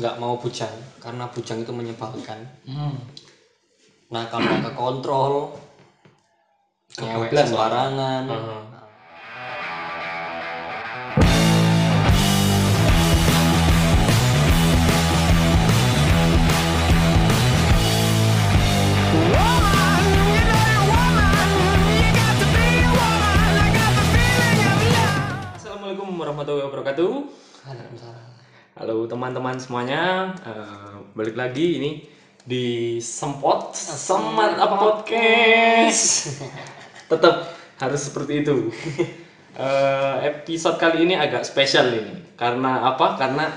nggak mau bujang karena bujang itu menyebalkan Hmm. nah kalau nggak ke kontrol Kebablas, sembarangan Heeh. Assalamualaikum warahmatullahi wabarakatuh. Waalaikumsalam. Halo teman-teman semuanya, Eh, balik lagi ini di Sempot Semat Podcast. Tetap harus seperti itu. Eh, episode kali ini agak spesial ini, karena apa? Karena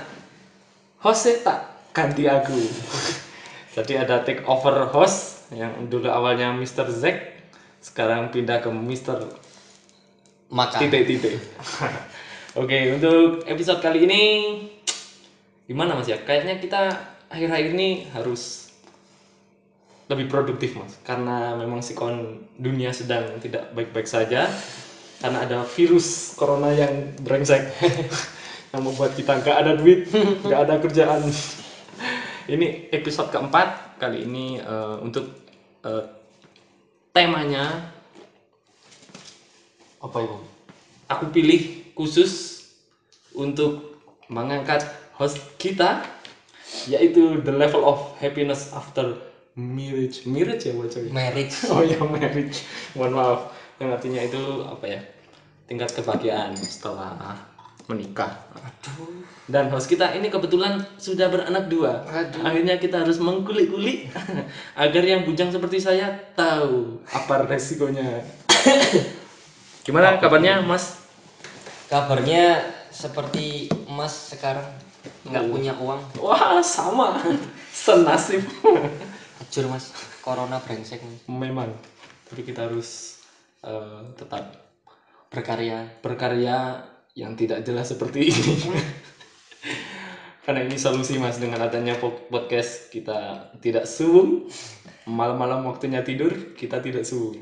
hostnya tak ganti aku. Jadi ada take over host yang dulu awalnya Mr. Zack, sekarang pindah ke Mr. maka titik-titik. Oke, untuk episode kali ini gimana Mas ya? Kayaknya kita akhir-akhir ini harus lebih produktif Mas, karena memang sikon dunia sedang tidak baik-baik saja. Karena ada virus corona yang brengsek. Yang membuat kita nggak ada duit, nggak ada kerjaan. ini episode keempat. Kali ini eh, untuk eh, temanya apa itu? aku pilih khusus untuk mengangkat host kita yaitu the level of happiness after marriage. Marriage ya bocah? Marriage. Oh ya marriage. Mohon maaf. Yang artinya itu apa ya? Tingkat kebahagiaan setelah menikah. Dan host kita ini kebetulan sudah beranak dua. Akhirnya kita harus mengkulik-kulik agar yang bujang seperti saya tahu apa resikonya. Gimana kabarnya mas? Kabarnya seperti emas sekarang nggak punya uang Wah, sama. Senasib. hancur mas corona brengsek Memang. Tapi kita harus eh, tetap berkarya berkarya yang tidak jelas seperti ini. Karena ini solusi Mas dengan adanya po- podcast kita tidak subuh. Malam-malam waktunya tidur, kita tidak subuh.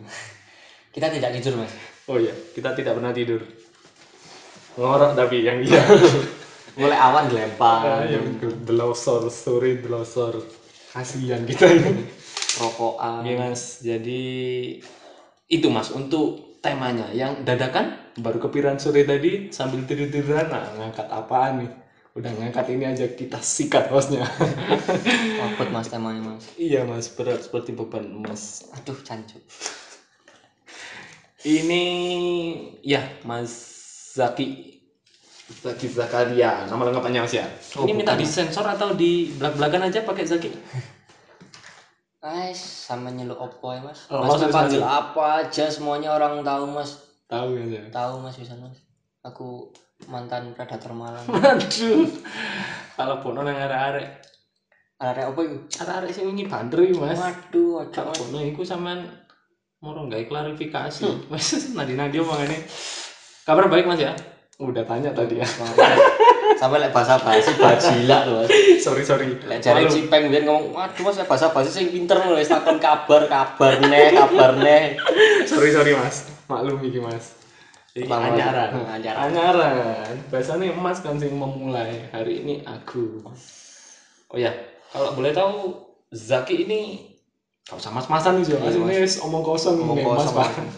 kita tidak tidur mas Oh iya, kita tidak pernah tidur. Ngorok tapi yang iya. mulai awan dilempar yang delosor, story delosor. Kasihan kita ini. rokokan Iya mas, jadi itu mas untuk temanya yang dadakan baru kepikiran sore tadi sambil tidur tiduran nah ngangkat apaan nih? Udah ngangkat ini aja kita sikat hostnya. Wabut mas temanya mas iya mas berat seperti beban mas. aduh cancuk Ini ya mas Zaki Zaki Zakaria nama lengkapnya mas ya. Oh, ini minta bukan, Mas. disensor atau di belak belakan aja pakai Zaki? Guys, sama nyeluk opo ya mas Oh, Mas langsung panggil apa aja semuanya orang tahu mas Tahu ya. Tahu mas bisa mas Aku mantan predator Malang Aduh, kalau bono yang arek-arek, Ada apa itu? arek-arek sing wingi bandri mas. Waduh, aja Kalau mas kono iku sampean moro nggak klarifikasi. Mas nadi nadi omongane. Kabar baik Mas ya? Udah tanya tadi ya. Sampai lek bahasa basi bajila loh mas sorry sorry. Lek jare Malu. cipeng biar ngomong Waduh mas lek bahasa basi sing pinter loh Wis takon kabar, kabar neh, kabar neh sorry sorry Mas. Maklum iki Mas. Iki anyaran. Hmm, anyaran. Anyaran. Biasanya Mas kan sing memulai. Hari ini aku. Oh ya, kalau boleh tahu Zaki ini Gak usah mas-masan nih, Mas. Iya, Ini wis omong kosong Omong Mas kosong, Pak. Mas.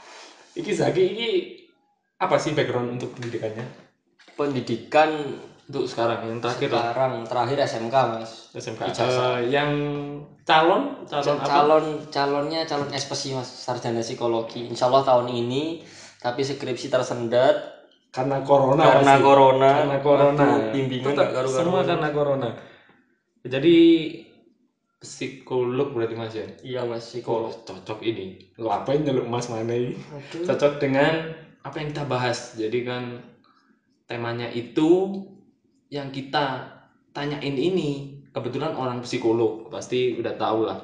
Iki Zaki ini apa sih background untuk pendidikannya? Pendidikan Untuk sekarang yang terakhir lah. sekarang terakhir SMK mas SMK. Ijazah. Eh, yang calon, calon apa? calon calonnya calon SPSI mas sarjana psikologi Insya Allah tahun ini tapi skripsi tersendat Karena corona. karena pasti. corona Karena corona. Bimbingan semua karena corona. Jadi psikolog berarti Mas ya? iya mas psikolog cocok ini. Lo apa yang nyeluk Mas mana ini? Aduh. Cocok dengan apa yang kita bahas. Jadi kan temanya itu yang kita tanyain ini kebetulan orang psikolog pasti udah tahu lah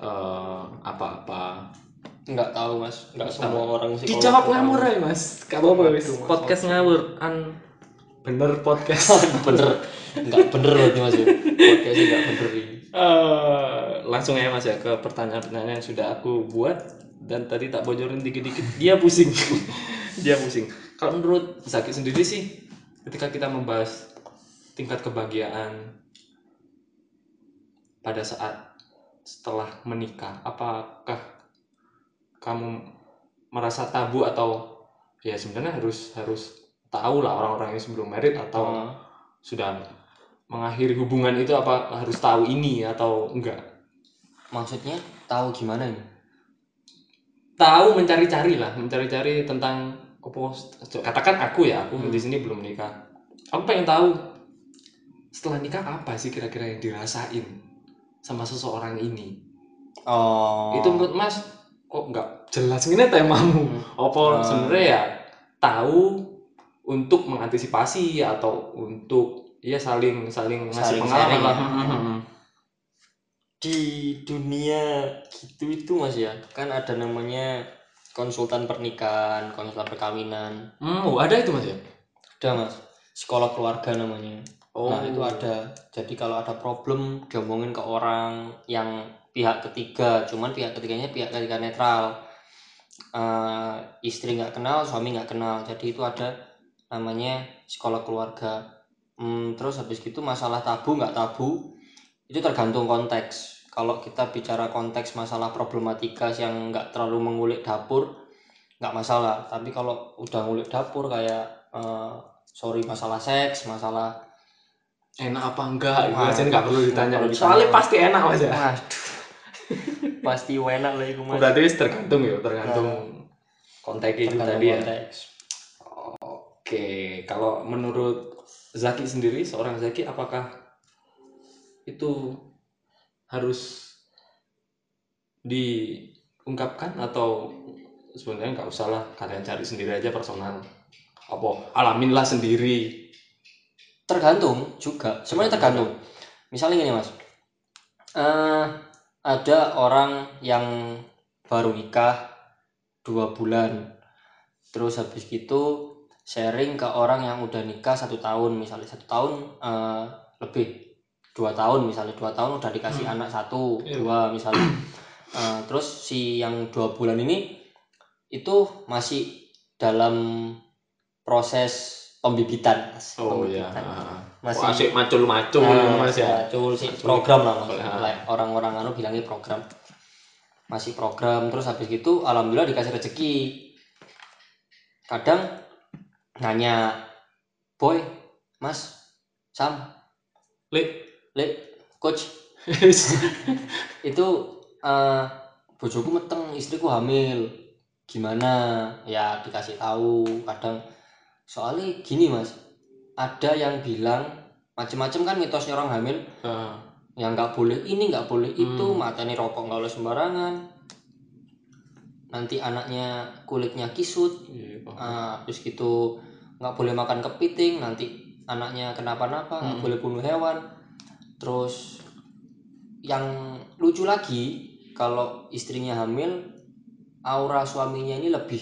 eh, apa-apa. Nggak tahu mas. Nggak semua orang psikolog dijawab ngawur ya mas. Gak apa-apa wis Waduh, Mas. podcast ngawur an bener podcast. Bener. Nggak bener berarti mas ya. Podcastnya nggak bener ini. Eh, langsung ya mas ya ke pertanyaan-pertanyaan yang sudah aku buat dan tadi tak bocorin dikit-dikit. Dia pusing. Dia pusing. Kalau menurut Zaki sendiri sih ketika kita membahas tingkat kebahagiaan pada saat setelah menikah apakah kamu merasa tabu atau ya sebenarnya harus harus tahu lah orang-orang yang sebelum merit atau Oh. sudah mengakhiri hubungan itu apa harus tahu ini atau enggak? Maksudnya tahu gimana ini tahu mencari-cari lah mencari-cari tentang apa katakan aku ya aku Hmm. di sini belum nikah aku pengen tahu setelah nikah apa sih kira-kira yang dirasain sama seseorang ini oh itu menurut mas kok nggak jelas ini temamu Hmm. apa Ah. sebenarnya ya tahu untuk mengantisipasi atau untuk ya saling saling ngasih Saling pengalaman lah ya. Hmm, hmm, hmm. Di dunia gitu itu mas ya. Kan ada namanya konsultan pernikahan konsultan perkawinan. Hmm, oh, ada itu mas ya? Ada mas. Sekolah keluarga namanya. Oh. Nah itu ada. Jadi kalau ada problem diomongin ke orang yang pihak ketiga. Cuman pihak ketiganya pihak ketiga netral. Eh, istri nggak kenal suami nggak kenal. Jadi itu ada namanya sekolah keluarga. Hmm, terus habis gitu masalah tabu nggak tabu itu tergantung konteks kalau kita bicara konteks masalah problematika yang nggak terlalu mengulik dapur nggak masalah. Tapi kalau udah ngulik dapur kayak eh, sorry masalah seks masalah enak apa enggak? Wah, aja nggak perlu ditanya. perlu ditanya. soalnya pasti enak mas ya. Waduh. Pasti enak lah itu mas. Berarti tergantung ya tergantung konteks itu tadi ya. konteks. oke kalau menurut Zaki sendiri seorang Zaki apakah itu harus diungkapkan atau sebenarnya nggak usah lah kalian cari sendiri aja personal. Apa alaminlah sendiri. Tergantung juga semuanya tergantung misalnya gini mas. Eh ada orang yang baru nikah dua bulan terus habis gitu sharing ke orang yang udah nikah satu tahun misalnya satu tahun eh, lebih dua tahun misalnya dua tahun udah dikasih anak satu Iya. dua misalnya. Eh, terus si yang dua bulan ini itu masih dalam proses pembibitan. Oh ya Pembibitan. masih Masih- asik macul macul Nah, mas ya. betul sih. Program lah Ah. Like, orang-orang anu bilangnya program. Masih program terus habis gitu alhamdulillah dikasih rezeki. Kadang nanya boy mas sam Lek. Le coach. Itu eh bojoku meteng istriku hamil. Gimana? Ya dikasih tahu kadang. Soalnya gini mas. Ada yang bilang macam-macam kan mitosnya orang hamil. Ah, yang nggak boleh ini nggak boleh itu Hmm. matanya rokok nggak boleh sembarangan. Nanti anaknya kulitnya kisut. Iya, paham. ah, habis gitu nggak boleh makan kepiting nanti anaknya kenapa-napa nggak Hmm. boleh bunuh hewan terus yang lucu lagi kalau istrinya hamil aura suaminya ini lebih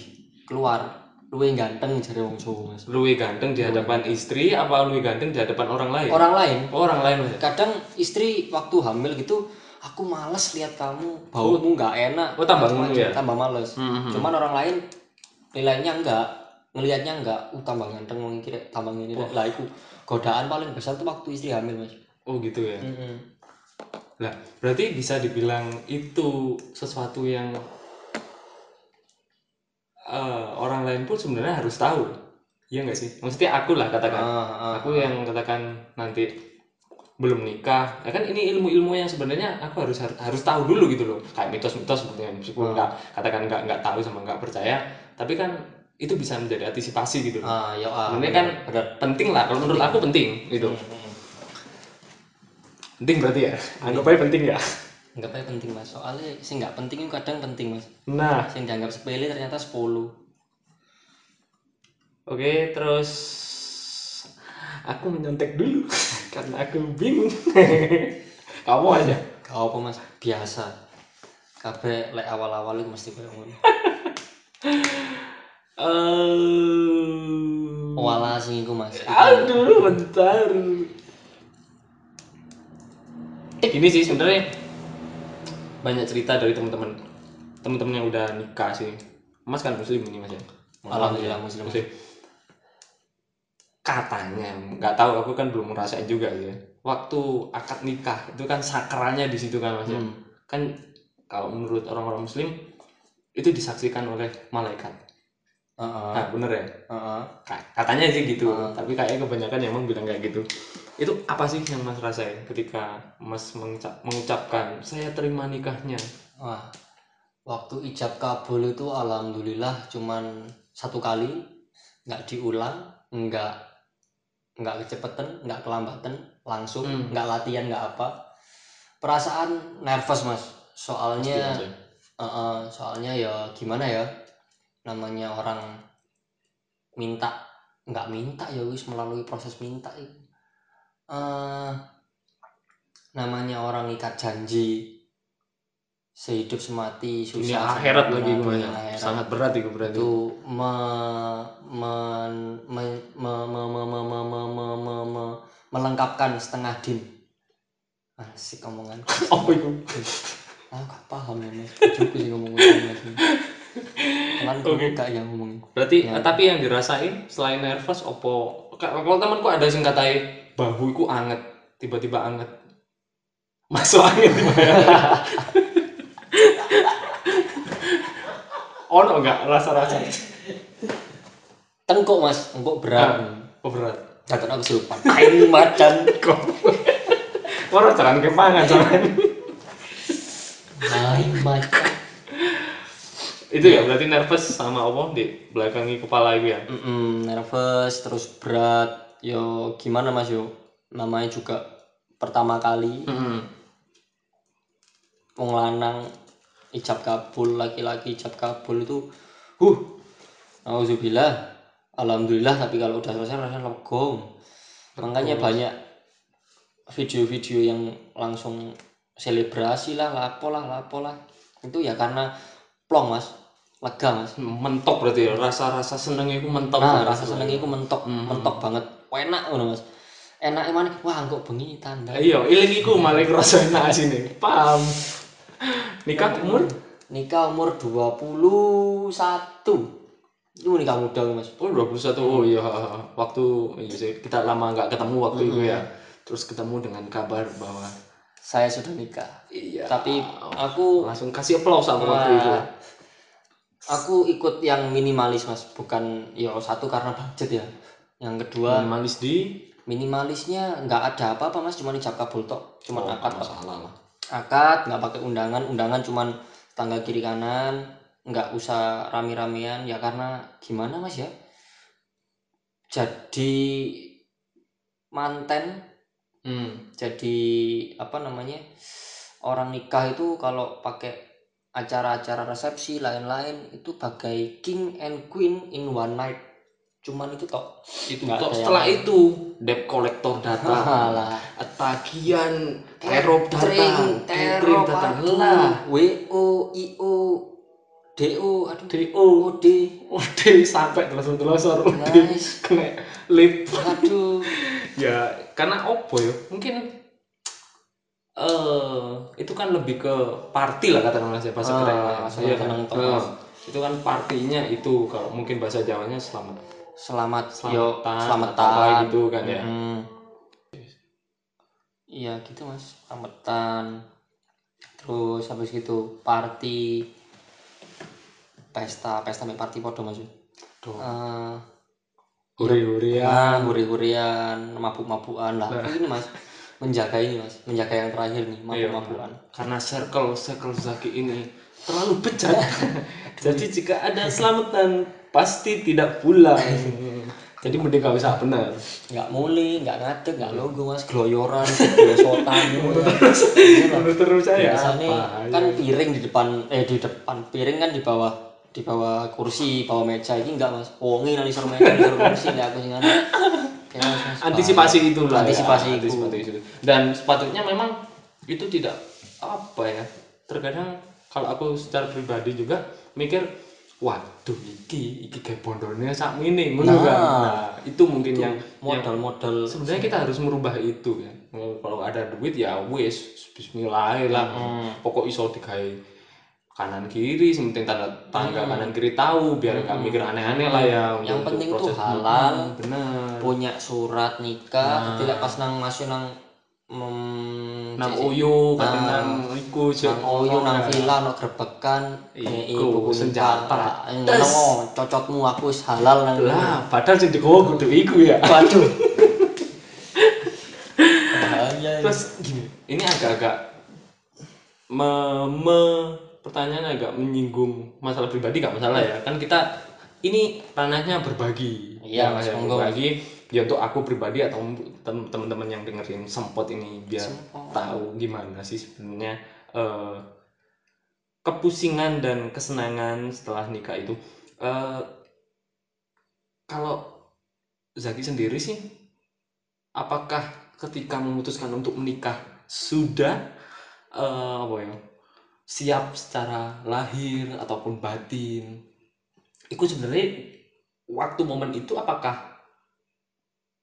keluar luwih ganteng jadi wong Jawa mas. Luwe ganteng di hadapan istri apa luwe ganteng di hadapan orang lain? Orang lain. Oh, orang lain mas. Kadang istri waktu hamil gitu aku males lihat kamu baumu nggak enak Oh, tambah ngono ya? tambah males. Hmm, cuman orang lain nilainya enggak ngelihatnya enggak uh tambah ganteng wong kira tambah ini lah itu godaan paling besar tuh waktu istri hamil mas oh gitu ya Mm-mm. Lah, berarti bisa dibilang itu sesuatu yang eh, orang lain pun sebenarnya harus tahu. Iya nggak sih? Maksudnya aku lah katakan. Ah, ah, Aku yang katakan nanti belum nikah. Ya kan ini ilmu-ilmu yang sebenarnya aku harus harus tahu dulu gitu loh. Kayak mitos-mitos seperti yang meskipun nggak katakan nggak nggak tahu sama nggak percaya, tapi kan itu bisa menjadi antisipasi gitu loh. ah ya ah, Sebenarnya kan benar penting lah. Kalau menurut aku penting gitu. Mm-mm. Penting berarti ya. Anggap aja penting ya. nggak apa penting mas soalnya sih nggak penting itu kadang penting mas Nah, yang dianggap sepele ternyata 10 Oke, terus aku menyontek dulu karena aku bingung. Kamu aja. gak apa mas biasa kabeh lek awal-awal itu mesti kayak ngono Eh, wala sing iku mas aduh, bentar. Ini sih sebenarnya banyak cerita dari teman-teman teman-teman yang udah nikah sih. Mas kan muslim ini mas ya. Alhamdulillah muslim. Muslim. katanya nggak tahu aku kan belum ngerasain juga ya waktu akad nikah itu kan sakralnya di situ kan mas ya Hmm. kan kalau menurut orang-orang muslim itu disaksikan oleh malaikat Heeh. nah bener ya Heeh. Ka- katanya sih gitu Ah. tapi kayaknya kebanyakan yang emang bilang kayak gitu itu apa sih yang mas rasain ketika mas mengucap- mengucapkan saya terima nikahnya Wah, waktu ijab kabul itu alhamdulillah cuman satu kali, nggak diulang, nggak nggak kecepetan, nggak kelambatan, langsung, Hmm. nggak latihan, nggak apa. Perasaan nervous mas, soalnya, ya. eh, eh, soalnya ya gimana ya, namanya orang minta, nggak minta ya wis melalui proses minta itu. Eh, namanya orang ikat janji sehidup semati susah dunia akhirat lagi gue akhirat. sangat berat itu berarti itu me, me- me- me- me- me- me- me- me- me- me- melengkapkan setengah din asik omongan apa itu aku gak paham ya mas cukup sih ngomong mas Kelan Oke. gak yang ngomong berarti Ya. eh, tapi yang dirasain selain nervous opo ka- kalau temanku ada sing katai bahu iku anget tiba-tiba anget. Masuk angin. Tiba ono enggak rasa-rasa? Tengkok mas. Tengkok berat. Oh berat? Jatuh aku kesurupan. Aing macan. Kok? Wah, jangan kepangan jangan. Aing macan. Itu ya berarti nervous sama apa di belakangi kepala itu ya? Mm-mm, nervous terus berat yo gimana mas yo? Namanya juga pertama kali. Wong lanang ijab kabul laki-laki ijab kabul itu huh. Alhamdulillah Alhamdulillah tapi kalau udah selesai rasanya lega makanya banyak video-video yang langsung selebrasi lah lapo lah lapo lah. Itu ya karena plong mas. Lega mas. Mentok berarti ya rasa-rasa senengnya itu mentok. Nah rasa senengnya itu mentok. Hmm. mentok banget enak ngono mas. Enak emang wah kok bengi tanda iya iling iku malah kerasa enak sini paham. Nikah umur? Nikah umur 21 itu nikah muda mas. Oh 21 oh iya waktu iya kita lama nggak ketemu waktu itu ya. Terus ketemu dengan kabar bahwa saya sudah nikah. Iya. Tapi aku langsung kasih aplaus sama waktu itu. Aku ikut yang minimalis mas. Bukan ya satu karena budget ya yang kedua minimalis di? minimalisnya nggak ada apa-apa mas. Cuma ijab kabul tok. Cuma oh, akad masalah lah akad nggak pakai undangan. Undangan cuman tangga kiri kanan. Nggak usah rame-ramean. Ya karena gimana mas ya? Jadi manten. Hmm. jadi apa namanya orang nikah itu kalau pakai acara-acara resepsi lain-lain itu bagai king and queen in one night cuman itu tok itu tok setelah yang... itu. debt collector data. Lah tagihan terop datang terop datang lah w o i o d o aduh. D o o d. O d sampai terus terus terus kena lip. Aduh ya karena opo ya? Mungkin eh uh, itu kan lebih ke party lah katakanlah saya bahasa ah, uh, keren saya uh. itu kan partinya itu kalau mungkin bahasa Jawanya selamat selamat yo selamatan selamatan atau apa gitu kan ya. Mm. iya gitu mas. Selamatan terus habis gitu party. Pesta pesta mek party podo mas. Eh, huri-hurian. Ah, huri-hurian mabuk-mabukan lah. Ini mas menjaga ini mas. Menjaga yang terakhir nih Iya, mabuk-mabukan karena circle circle Zaki ini terlalu bejat jadi jika ada selamatan pasti tidak pulang. Jadi mending gak usah benar. Nggak muli nggak ngadeg nggak logo mas. Gloyoran glosotan menurut terus saya biasanya apa kan piring di depan eh di depan piring kan di bawah di bawah kursi bawah meja. Ini enggak mas? Wongi nanti sur meja sur kursi nih aku sih Mas, antisipasi itu lah Antisipasi ya, itu. Itu dan sepatutnya memang itu tidak apa ya terkadang kalau aku secara pribadi juga mikir waduh iki iki kayak bondone sak mini ngono Nah. kan nah itu mungkin yang yang modal-modal sebenarnya kita harus merubah itu kan Oh, kalau ada duit ya wis Bismillah lah Hmm. pokok iso digawe kanan kiri sementing tanda tangga kanan kiri tahu biar nggak mikir aneh-aneh lah ya untuk- Hmm. Yang untuk penting tuh proses. halal. Hmm, benar punya surat nikah jadi lek pas nang masuk nang mem nang uyu kadang nang iku nang oyo nang villa no grebekan. Iku, buku senjata. Eh, ngono cocotmu aku wis halal nang lah padahal sing digowo kudu iku ya. Waduh. Ini. terus gini ini agak-agak me, me- pertanyaan agak menyinggung masalah pribadi gak masalah ya. Kan kita ini ranahnya berbagi. Iya, Ya, Mas, ya, monggo, berbagi ya untuk aku pribadi atau tem- teman-teman yang dengerin sempot ini biar tahu gimana sih sebenarnya eh, kepusingan dan kesenangan setelah nikah itu. Eh, kalau Zaki sendiri sih apakah ketika memutuskan untuk menikah sudah eh, apa ya siap secara lahir ataupun batin? Itu sebenarnya waktu momen itu apakah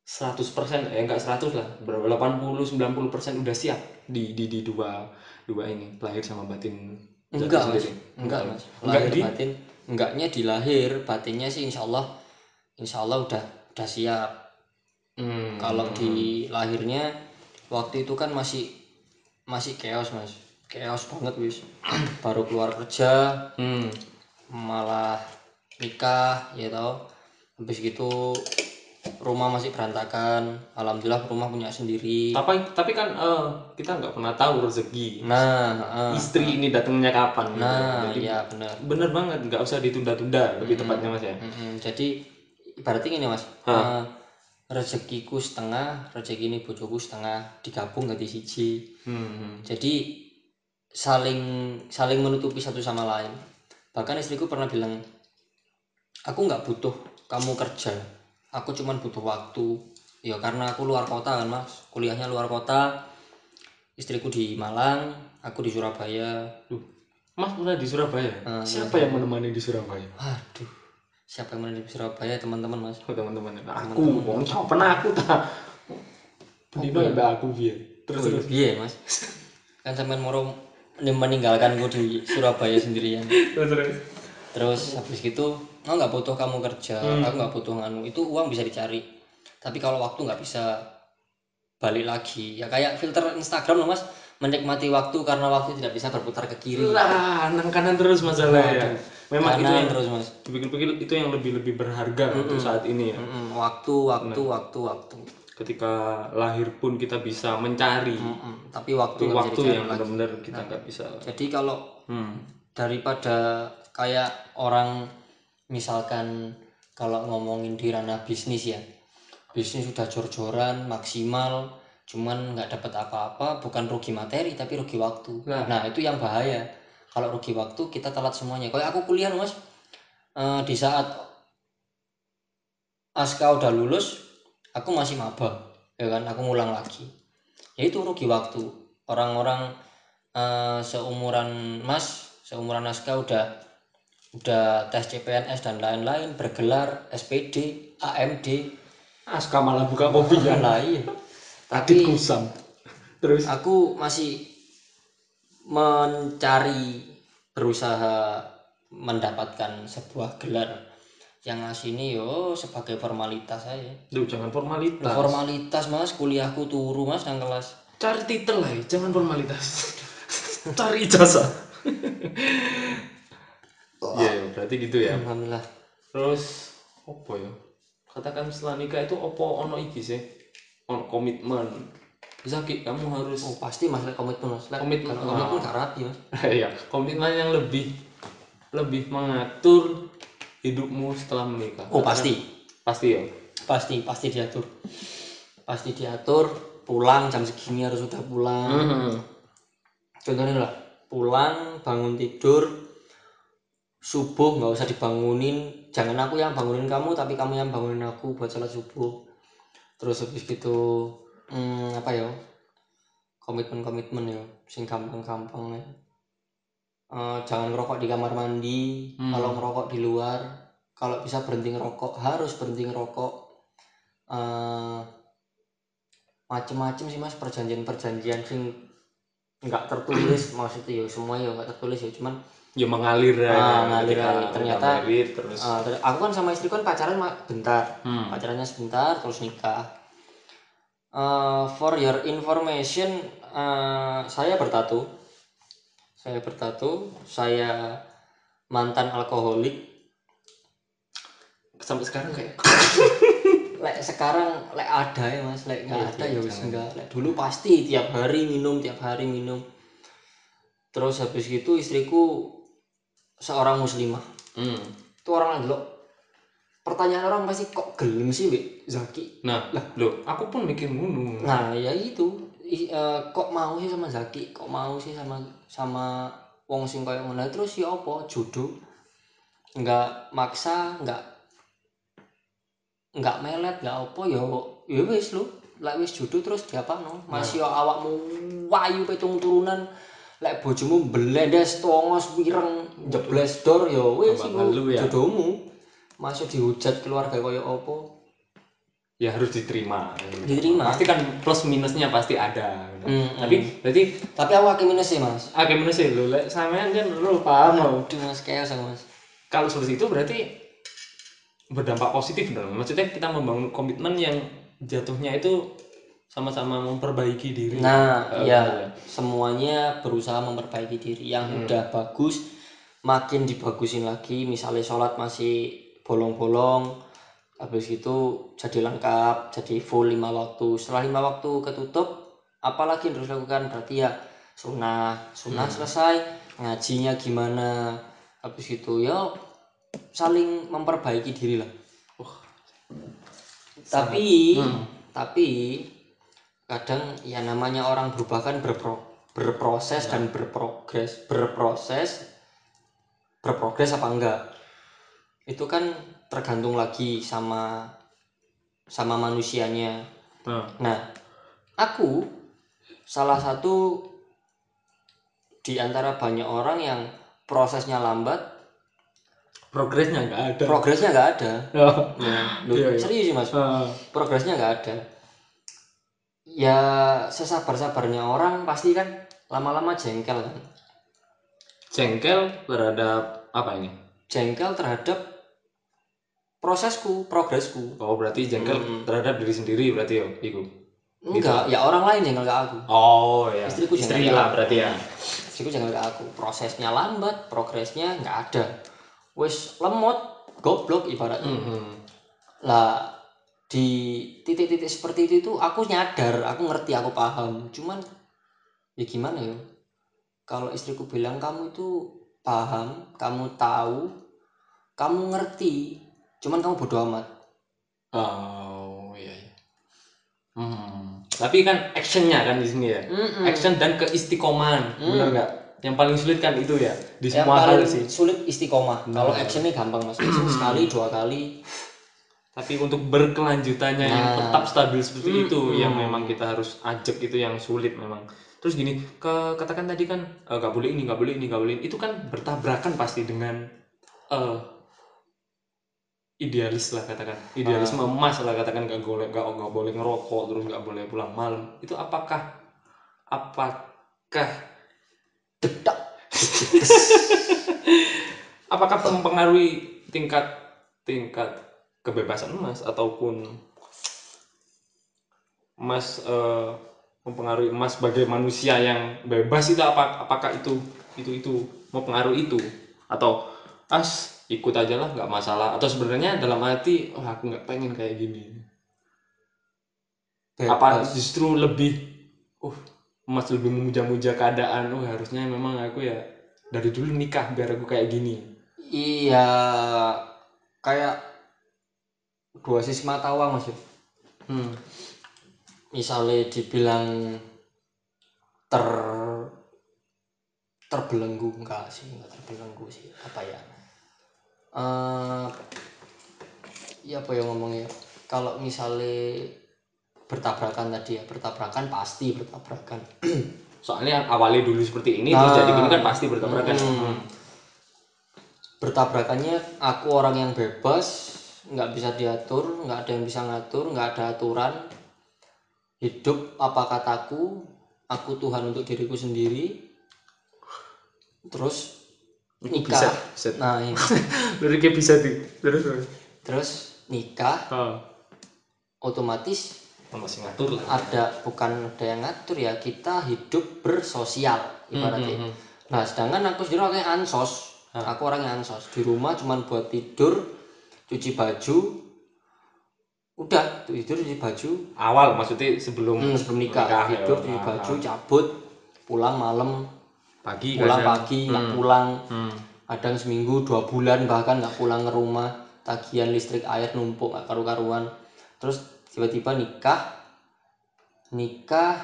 100% ya enggak 100 lah berapa 80 90% udah siap di di di dua dua ini lahir sama batin enggak mas. Enggak mas. Enggak lahir di batin enggaknya di lahir batinnya sih insya Allah insya Allah udah udah siap. Hmm. kalau di lahirnya waktu itu kan masih masih chaos mas. Chaos banget wis. Baru keluar kerja Hmm. malah nikah ya tau habis gitu rumah masih berantakan alhamdulillah rumah punya sendiri. Tapi tapi kan eh, kita nggak pernah tahu rezeki nah eh, istri ini datangnya kapan gitu. nah Jadi, ya benar. bener banget nggak usah ditunda-tunda lebih tepatnya mas ya. Mm-mm, jadi ibaratnya gini mas. Eh, rezekiku setengah rezeki ini bojoku setengah digabung ganti siji. Hmm. jadi saling saling menutupi satu sama lain. Bahkan istriku pernah bilang aku nggak butuh kamu kerja aku cuman butuh waktu. Ya karena aku luar kota kan mas. Kuliahnya luar kota. Istriku di Malang aku di Surabaya. Duh, mas pernah di Surabaya? Ah, siapa yang menemani di Surabaya? Aduh siapa yang mana di Surabaya teman-teman mas? Oh, teman-teman. Aku mau pernah aku tak Dino ya aku biar terus Oh, terus. iya mas? Kan sampean moro meninggalkan gue di Surabaya sendirian. Terus terus. Terus habis gitu oh nggak butuh kamu kerja aku nggak butuh nganu. Itu uang bisa dicari. Tapi kalau waktu nggak bisa balik lagi. Ya kayak filter Instagram loh mas. Menikmati waktu karena waktu tidak bisa berputar ke kiri. Lah nang kanan terus masalah ya memang itu kanan yang terus mas. dipikir-pikir itu yang lebih lebih berharga untuk saat ini ya. Mm-mm, waktu waktu waktu waktu. Ketika lahir pun kita bisa mencari Mm-mm, tapi waktu itu bisa waktu yang benar-benar kita nggak bisa jadi kalau hmm. daripada kayak orang misalkan kalau ngomongin di ranah bisnis ya bisnis sudah jor-joran maksimal cuman nggak dapat apa-apa bukan rugi materi tapi rugi waktu. Nah. nah itu yang bahaya. Kalau rugi waktu kita telat semuanya. Kayak aku kuliah mas. Eh, di saat aska udah lulus aku masih maba ya kan? Aku ngulang lagi. Ya itu rugi waktu. Orang-orang eh, seumuran mas seumuran aska udah udah tes CPNS dan lain-lain bergelar SPD AMD Aska malah buka kopi ya. Lain Adit tapi kusam. Terus? aku masih mencari berusaha mendapatkan sebuah gelar yang ini yo sebagai formalitas saya Duh, jangan formalitas. Formalitas mas. Kuliahku turu mas nang kelas. Cari titel lah jangan formalitas. Cari ijazah Iya, berarti gitu ya. alhamdulillah Terus apa ya? Katakan setelah nikah itu opo ono iki sih? Ono komitmen. Zaki, kamu harus oh pasti mas lek komitmen mas Lek- Komitmen. kalau komitmen gak rapi mas ya, komitmen yang lebih lebih mengatur hidupmu setelah menikah. oh pasti Pasti ya. pasti pasti diatur pasti diatur pulang jam segini harus sudah pulang Hmm. contohnya lah pulang bangun tidur subuh nggak usah dibangunin. Jangan aku yang bangunin kamu tapi kamu yang bangunin aku buat sholat subuh. Terus habis gitu hmm, apa ya? Komitmen komitmen ya sing gampang gampang ya. Eh, jangan ngerokok di kamar mandi. Kalau ngerokok di luar kalau bisa berhenti ngerokok harus berhenti ngerokok. Eh macem-macem sih mas perjanjian-perjanjian sing nggak tertulis. Maksudnya ya semua ya nggak tertulis ya cuman ya mengalir ya Ah, ngalir ketika aja. udah Ternyata- married, terus uh, ter- aku kan sama istriku kan pacaran bentar. Hmm. pacarannya sebentar terus nikah. Uh, for your information uh, saya bertato saya bertato saya mantan alkoholik. Sampai sekarang kayak lek sekarang lek ada ya mas. Lek nggak Iya, ada iya, ya wis enggak lek dulu pasti tiap hari minum tiap hari minum. Terus habis gitu istriku seorang muslimah. Hmm. itu orang lo pertanyaan orang pasti kok gelem sih Wik? Zaki. Nah loh aku pun mikir ngono. Nah ya itu. I- eh, kok mau sih sama Zaki? Kok mau sih sama sama wong sing koyo ngono? Terus ya apa? Jodoh. Nggak maksa nggak nggak melet nggak apa ya ya wis lu lek wis jodoh terus diapakno? Masih awakmu wayu petung turunan lek bojomu belendes tongos wireng jebles dor ya wis iku ya. jodohmu. Masuk dihujat keluarga koyo apa? Ya harus diterima. Diterima. pasti kan plus minusnya pasti ada. Hmm, tapi berarti tapi aku akeh minus sih mas. Agak minus ya lo lek sampean kan lo paham lo Aduh mas chaos aku mas. Kalau seperti itu berarti berdampak positif dong. Maksudnya kita membangun komitmen yang jatuhnya itu sama-sama memperbaiki diri Nah, Eh, ya ya. semuanya berusaha memperbaiki diri. Yang udah bagus makin dibagusin lagi. Misalnya sholat masih bolong-bolong, habis itu jadi lengkap, jadi full lima waktu. Setelah lima waktu ketutup, apalagi yang harus dilakukan? Berarti ya sunnah, sunnah selesai, ngajinya gimana, habis itu ya saling memperbaiki diri lah. tapi, tapi kadang ya namanya orang berubah kan berpro, berproses dan berprogres berproses berprogres apa enggak? Itu kan tergantung lagi sama sama manusianya. Nah nah aku salah satu di antara banyak orang yang prosesnya lambat progresnya nggak ada. progresnya nggak ada. Oh. ya, loh, Iya, iya. serius sih mas. Ah. progresnya nggak ada ya sesabar-sabarnya orang pasti kan lama-lama jengkel kan. Jengkel terhadap apa ini? Jengkel terhadap prosesku progresku. Oh berarti jengkel Hmm. terhadap diri sendiri berarti ya iku? Enggak ya orang lain jengkel ke aku. Oh ya. Istriku istri jengkel. lah berarti ya. Istriku jengkel ke aku. Prosesnya lambat progresnya nggak ada. Wis lemot goblok ibaratnya. Mhm. lah di titik-titik seperti itu tuh aku nyadar aku ngerti aku paham. Cuman ya gimana ya? Kalau istriku bilang kamu itu paham kamu tahu kamu ngerti cuman kamu bodoh amat. Oh iya iya. Hmm. tapi kan actionnya kan di sini ya? Mm-mm. action dan keistiqomahan Hmm. benar nggak? Yang paling sulit kan itu ya di yang semua hal sih. sulit istiqomah. Kalau actionnya gampang mas. Action sekali dua kali tapi untuk berkelanjutannya yang Nah. tetap stabil seperti Hmm, itu hmm. yang memang kita harus ajak itu yang sulit memang terus gini ke katakan tadi kan eh, nggak boleh ini nggak boleh ini nggak boleh ini. itu kan bertabrakan pasti dengan eh, idealis lah katakan idealisme Ah. emas lah katakan nggak boleh nggak nggak boleh ngerokok terus nggak boleh pulang malam itu apakah apakah dedak apakah mempengaruhi tingkat tingkat kebebasan emas ataupun emas eh, mempengaruhi emas sebagai manusia yang bebas itu apa apakah itu itu itu mempengaruhi itu? Atau as ikut aja lah nggak masalah. Atau sebenarnya dalam hati oh aku nggak pengen kayak gini. Apa Bebas. justru lebih uh emas lebih memuja-muja keadaan. Oh harusnya memang aku ya dari dulu nikah biar aku kayak gini. Iya kayak dua sisi mata uang mas hmm. misalnya dibilang ter terbelenggu enggak sih enggak terbelenggu sih. Apa ya? Eh ya apa ya ngomongnya kalau misalnya bertabrakan tadi ya bertabrakan pasti bertabrakan. Soalnya awalnya dulu seperti ini Nah. terus jadi gini kan pasti bertabrakan. Hmm. bertabrakannya aku orang yang bebas nggak bisa diatur nggak ada yang bisa ngatur nggak ada aturan. Hidup apa kataku aku Tuhan untuk diriku sendiri. Terus nikah. bisa, bisa. nah ini. Liriknya bisa di terus terus. terus nikah. Oh. otomatis Masih ngatur lah. ada bukan ada yang ngatur ya kita hidup bersosial ibaratnya. Hmm, nah sedangkan aku sendiri orangnya ansos. Aku orangnya ansos. Di rumah cuman buat tidur cuci baju udah tidur cuci baju Awal maksudnya sebelum hmm, sebelum nikah, ya. tidur cuci Ah, baju cabut pulang malam pagi pulang kadang. pagi nggak pulang Hmm. kadang seminggu dua bulan bahkan nggak pulang ke rumah tagihan listrik air numpuk nggak karu-karuan terus tiba-tiba nikah nikah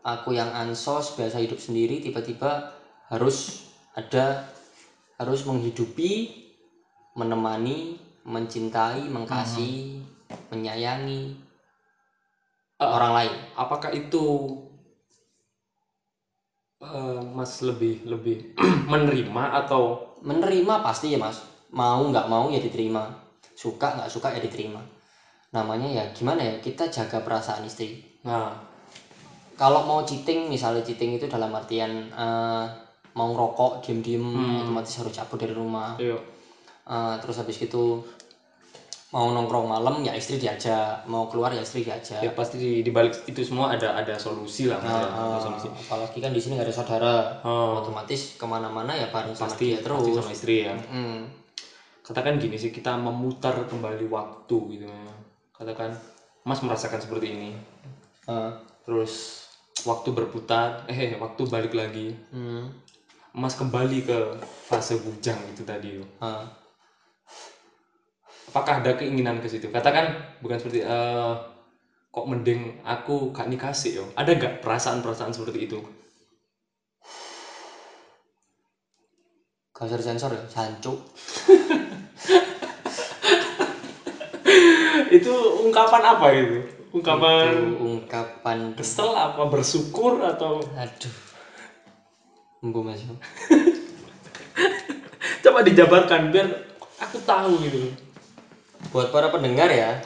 aku yang ansos biasa hidup sendiri tiba-tiba harus ada harus menghidupi menemani mencintai mengasihi menyayangi orang lain. Apakah itu eh, Mas lebih lebih menerima atau? Menerima pasti ya mas. Mau nggak mau ya diterima. Suka nggak suka ya diterima. Namanya ya gimana ya? Kita jaga perasaan istri. Nah. Kalau mau cheating misalnya cheating itu dalam artian eh, mau ngerokok diem-diem otomatis harus cabut dari rumah. Ayo Eh, terus habis itu mau nongkrong malam ya istri diajak mau keluar ya istri diajak ya pasti di, di balik itu semua ada ada solusi lah ya. Ada Eh, solusi. apalagi kan di sini nggak ada saudara Oh. otomatis ke mana-mana ya bareng sama pasti dia pasti terus sama istri ya Hmm. katakan gini sih kita memutar kembali waktu gitu ya. katakan Mas merasakan seperti ini Eh, terus waktu berputar eh waktu balik lagi hmm. Mas kembali ke fase bujang itu tadi loh. Apakah ada keinginan ke situ? Katakan bukan seperti eh, kok mending aku gak nikah sih yo. Ada gak perasaan-perasaan seperti itu? Gak usah sensor ya, jancuk. itu ungkapan apa itu? Ungkapan Itu ungkapan kesel apa? Bersyukur atau? Aduh. Embu Mas. coba dijabarkan biar aku tahu gitu Buat para pendengar ya.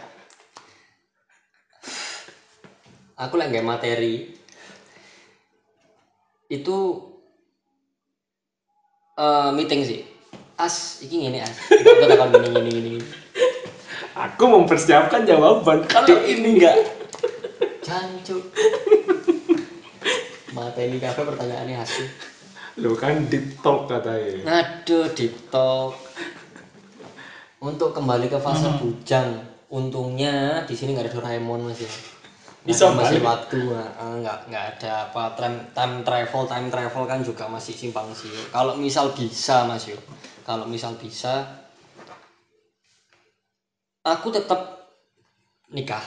Aku lagi nggak materi. Itu eh, meeting sih. As, iki ngene as. Aku takon gini gini aku mempersiapkan jawaban kalau ini enggak Jancuk. Materi kafe pertanyaannya hasil. lo kan deep talk katanya Aduh, TikTok. Untuk kembali ke fase Hmm. bujang, untungnya di sini nggak ada Doraemon mas ya. Bisa masih waktu, nah, nggak nggak ada apa time, time travel, time travel kan juga masih simpang siur. Kalau misal bisa mas yo, kalau misal bisa, aku tetap nikah,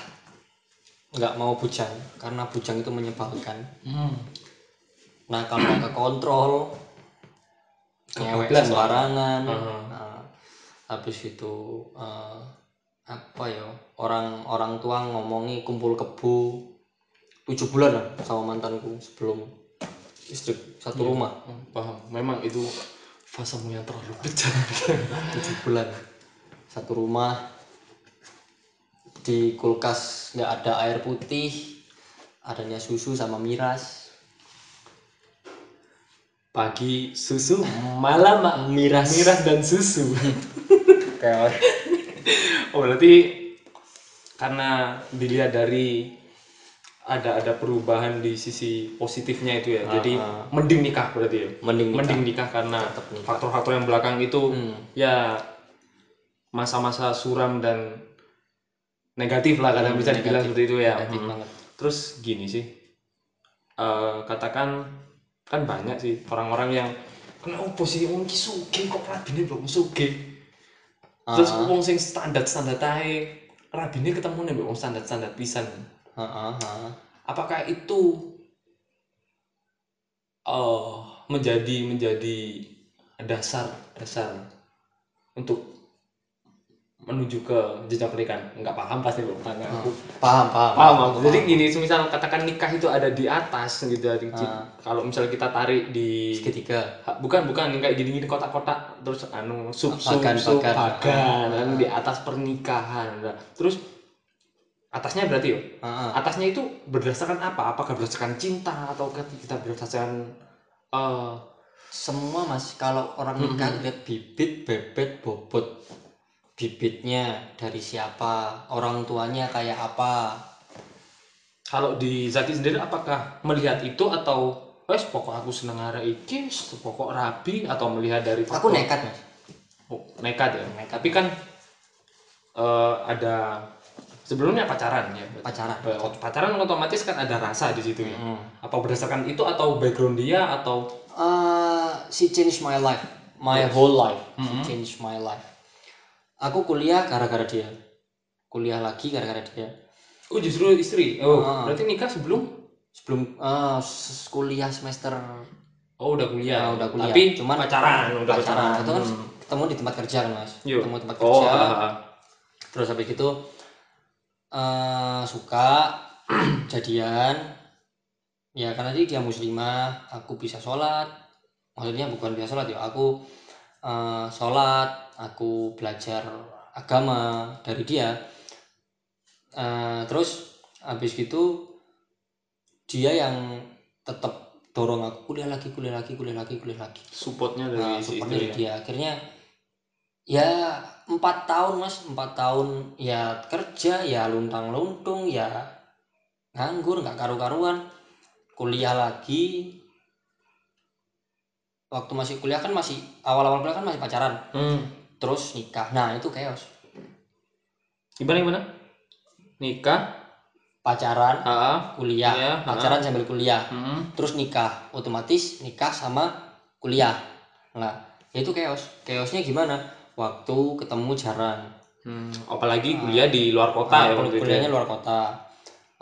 nggak mau bujang karena bujang itu menyebalkan. hmm. Nah kalau nggak kekontrol, ngewek sembarangan, Heeh. nah, habis itu eh, apa ya orang orang tua ngomongi kumpul kebo tujuh bulan lah sama mantanku sebelum istri satu rumah. Oh, paham. Memang itu fasemu yang terlalu kejam. Tujuh bulan. Satu rumah di kulkas nggak ada air putih adanya susu sama miras. Pagi susu malam miras. Miras dan susu kayak oh berarti karena dilihat dari ada ada perubahan di sisi positifnya itu ya jadi mending nikah berarti ya? Mending nikah. mending nikah karena faktor-faktor yang belakang itu Hmm. ya masa-masa suram dan negatif lah kadang bisa dibilang seperti itu ya. Hmm. banget. Terus gini sih eh, katakan kan banyak sih orang-orang yang kenapa sih wong ki sugih kok rabine belum sugih terus wong sing standar standar tahe rabine ketemu nih wong standar standar pisan Heeh, heeh. apakah itu eh menjadi menjadi dasar dasar untuk menuju ke jenjang pernikahan. Nggak paham pasti lo karena aku paham paham paham aku. jadi gini semisal katakan nikah itu ada di atas gitu ya di- Ah. kalau misalnya kita tarik di segitiga. Bukan bukan kayak gini gini kotak-kotak terus anu sub sub Bagan, sub bagan. bagan, anu, di atas pernikahan Nah, terus atasnya berarti ya Heeh. atasnya itu berdasarkan apa? Apakah berdasarkan cinta atau kita berdasarkan eh semua mas kalau orang nikah lihat bibit bebet bobot bibitnya dari siapa orang tuanya kayak apa. Kalau di Zaki sendiri apakah melihat itu atau wes pokok aku seneng arek iki pokok rabi atau melihat dari aku nekat mas. Oh, nekat ya? Tapi kan eh, ada sebelumnya pacaran ya pacaran. Pacaran otomatis kan ada rasa di situ ya? Hmm. apa berdasarkan itu atau background dia atau? Eh, she changed my life. My whole life. Mhm. she changed my life aku kuliah gara-gara dia. Kuliah lagi gara-gara dia. Oh justru istri? Oh. Ah. berarti nikah sebelum? Sebelum eh, s- kuliah semester oh udah kuliah. Ah, udah kuliah. tapi Cuman pacaran udah pacaran. pacaran. Itu kan Hmm. ketemu di tempat kerja kan mas. Yo. ketemu tempat oh kerja. ah, ah. terus habis itu eh, suka jadian. Ya karena dia, dia muslimah aku bisa sholat. Maksudnya bukan bisa sholat ya aku eh, sholat aku belajar agama dari dia. Eh, terus habis gitu dia yang tetap dorong aku kuliah lagi kuliah lagi kuliah lagi kuliah lagi. Supportnya Nah, dari si support istri dari ya? dia. Akhirnya ya empat tahun mas. Empat tahun ya kerja ya luntang luntung ya nganggur nggak karu-karuan. Kuliah lagi waktu masih kuliah kan masih awal-awal kuliah kan masih pacaran. Hmm. terus nikah. Nah itu chaos. Gimana gimana? Nikah. Pacaran ah. kuliah. Iya, pacaran sambil kuliah. Hmm. terus nikah. Otomatis nikah sama kuliah. Nah itu chaos. Chaosnya gimana? Waktu ketemu jarang. Hmm, apalagi kuliah di luar kota ya Ah, waktu itu kuliahnya ya. luar kota.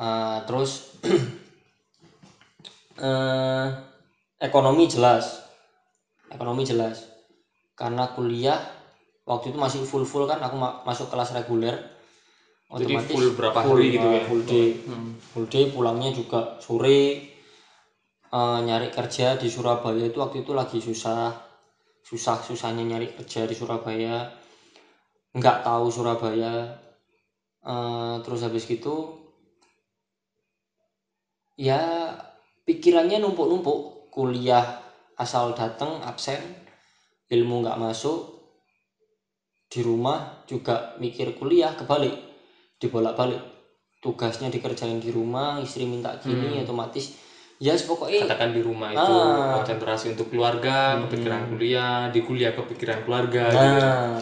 Ah, terus eh, ekonomi jelas ekonomi jelas. Karena kuliah waktu itu masih full full kan aku ma- masuk kelas reguler. Jadi full berapa hari gitu ya? full day. Hmm. full day pulangnya juga sore Eh, nyari kerja di Surabaya itu waktu itu lagi susah. Susah susahnya nyari kerja di Surabaya. Nggak tahu Surabaya. Eh, terus habis gitu ya pikirannya numpuk-numpuk. Kuliah asal datang absen ilmu nggak masuk di rumah juga mikir kuliah kebalik dibolak-balik. Tugasnya dikerjain di rumah istri minta gini otomatis ya pokoknya katakan di rumah itu Ah. konsentrasi untuk keluarga kepikiran kuliah di kuliah kepikiran keluarga gitu. Nah